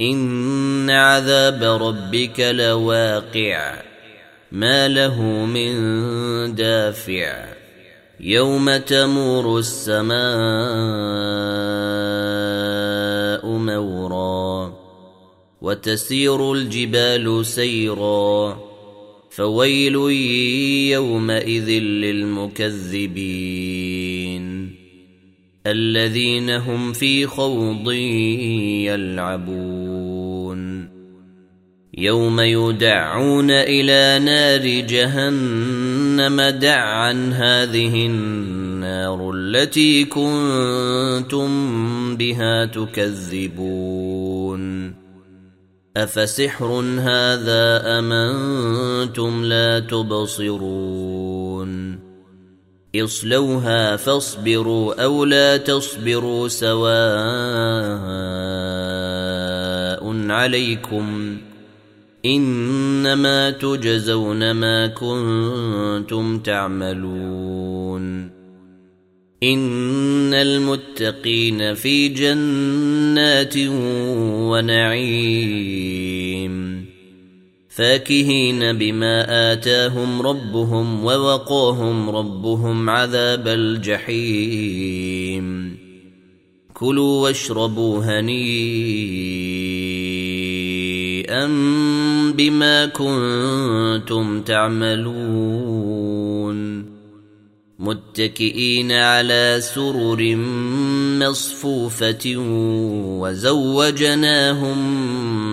إن عذاب ربك لواقع ما له من دافع يوم تمور السماء مورا وتسير الجبال سيرا فويل يومئذ للمكذبين الذين هم في خوض يلعبون يوم يدعون إلى نار جهنم دعا هذه النار التي كنتم بها تكذبون. أفسحر هذا أم أنتم لا تبصرون؟ اصلوها فاصبروا أو لا تصبروا سواء عليكم. إنما تجزون ما كنتم تعملون. إن المتقين في جنات ونعيم. فاكهين بما آتاهم ربهم ووقاهم ربهم عذاب الجحيم. كلوا واشربوا هنيئا. بما كنتم تعملون. متكئين على سرر مصفوفة وزوجناهم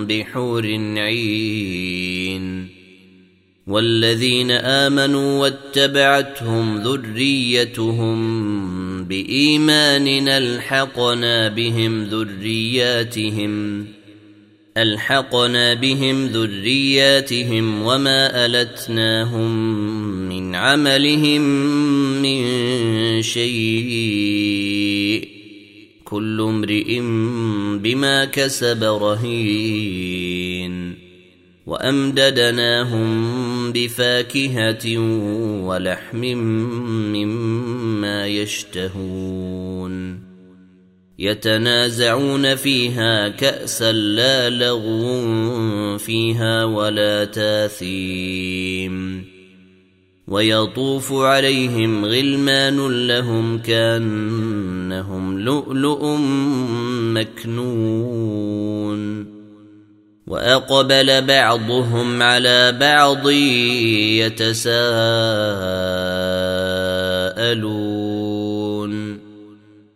بحور عين. والذين آمنوا واتبعتهم ذريتهم بإيمان ألحقنا بهم ذرياتهم. ألحقنا بهم ذرياتهم وما ألتناهم من عملهم من شيء. كل امرئ بما كسب رهين. وأمددناهم بفاكهة ولحم مما يشتهون. يتنازعون فيها كأسا لا لغو فيها ولا تاثيم. ويطوف عليهم غلمان لهم كأنهم لؤلؤ مكنون. وأقبل بعضهم على بعض يتساءلون.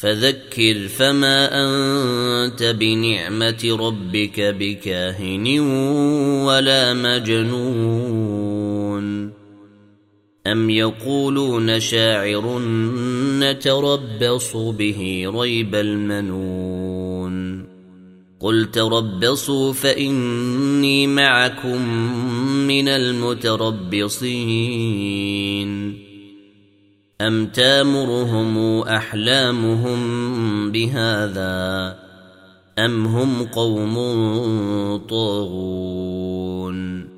فذكر فما أنت بنعمة ربك بكاهن ولا مجنون. أم يقولون شاعر نتربص به ريب المنون. قل تربصوا فإني معكم من المتربصين. أم تامرهم أحلامهم بهذا أم هم قوم طاغون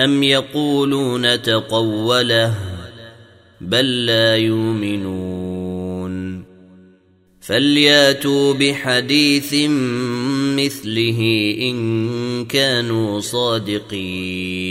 أم يقولون تقوله بل لا يؤمنون فلياتوا بحديث مثله إن كانوا صادقين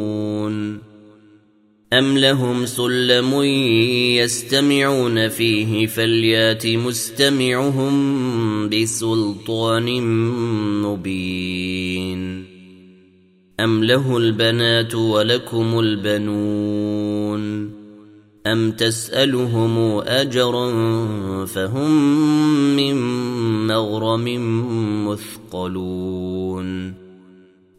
أم لهم سلم يستمعون فيه فليات مستمعهم بسلطان مبين أم له البنات ولكم البنون أم تسألهم أجرا فهم من مغرم مثقلون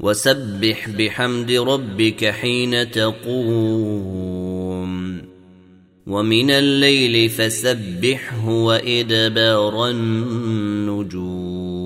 وسبح بحمد ربك حين تقوم. ومن الليل فسبحه وإدبار النجوم.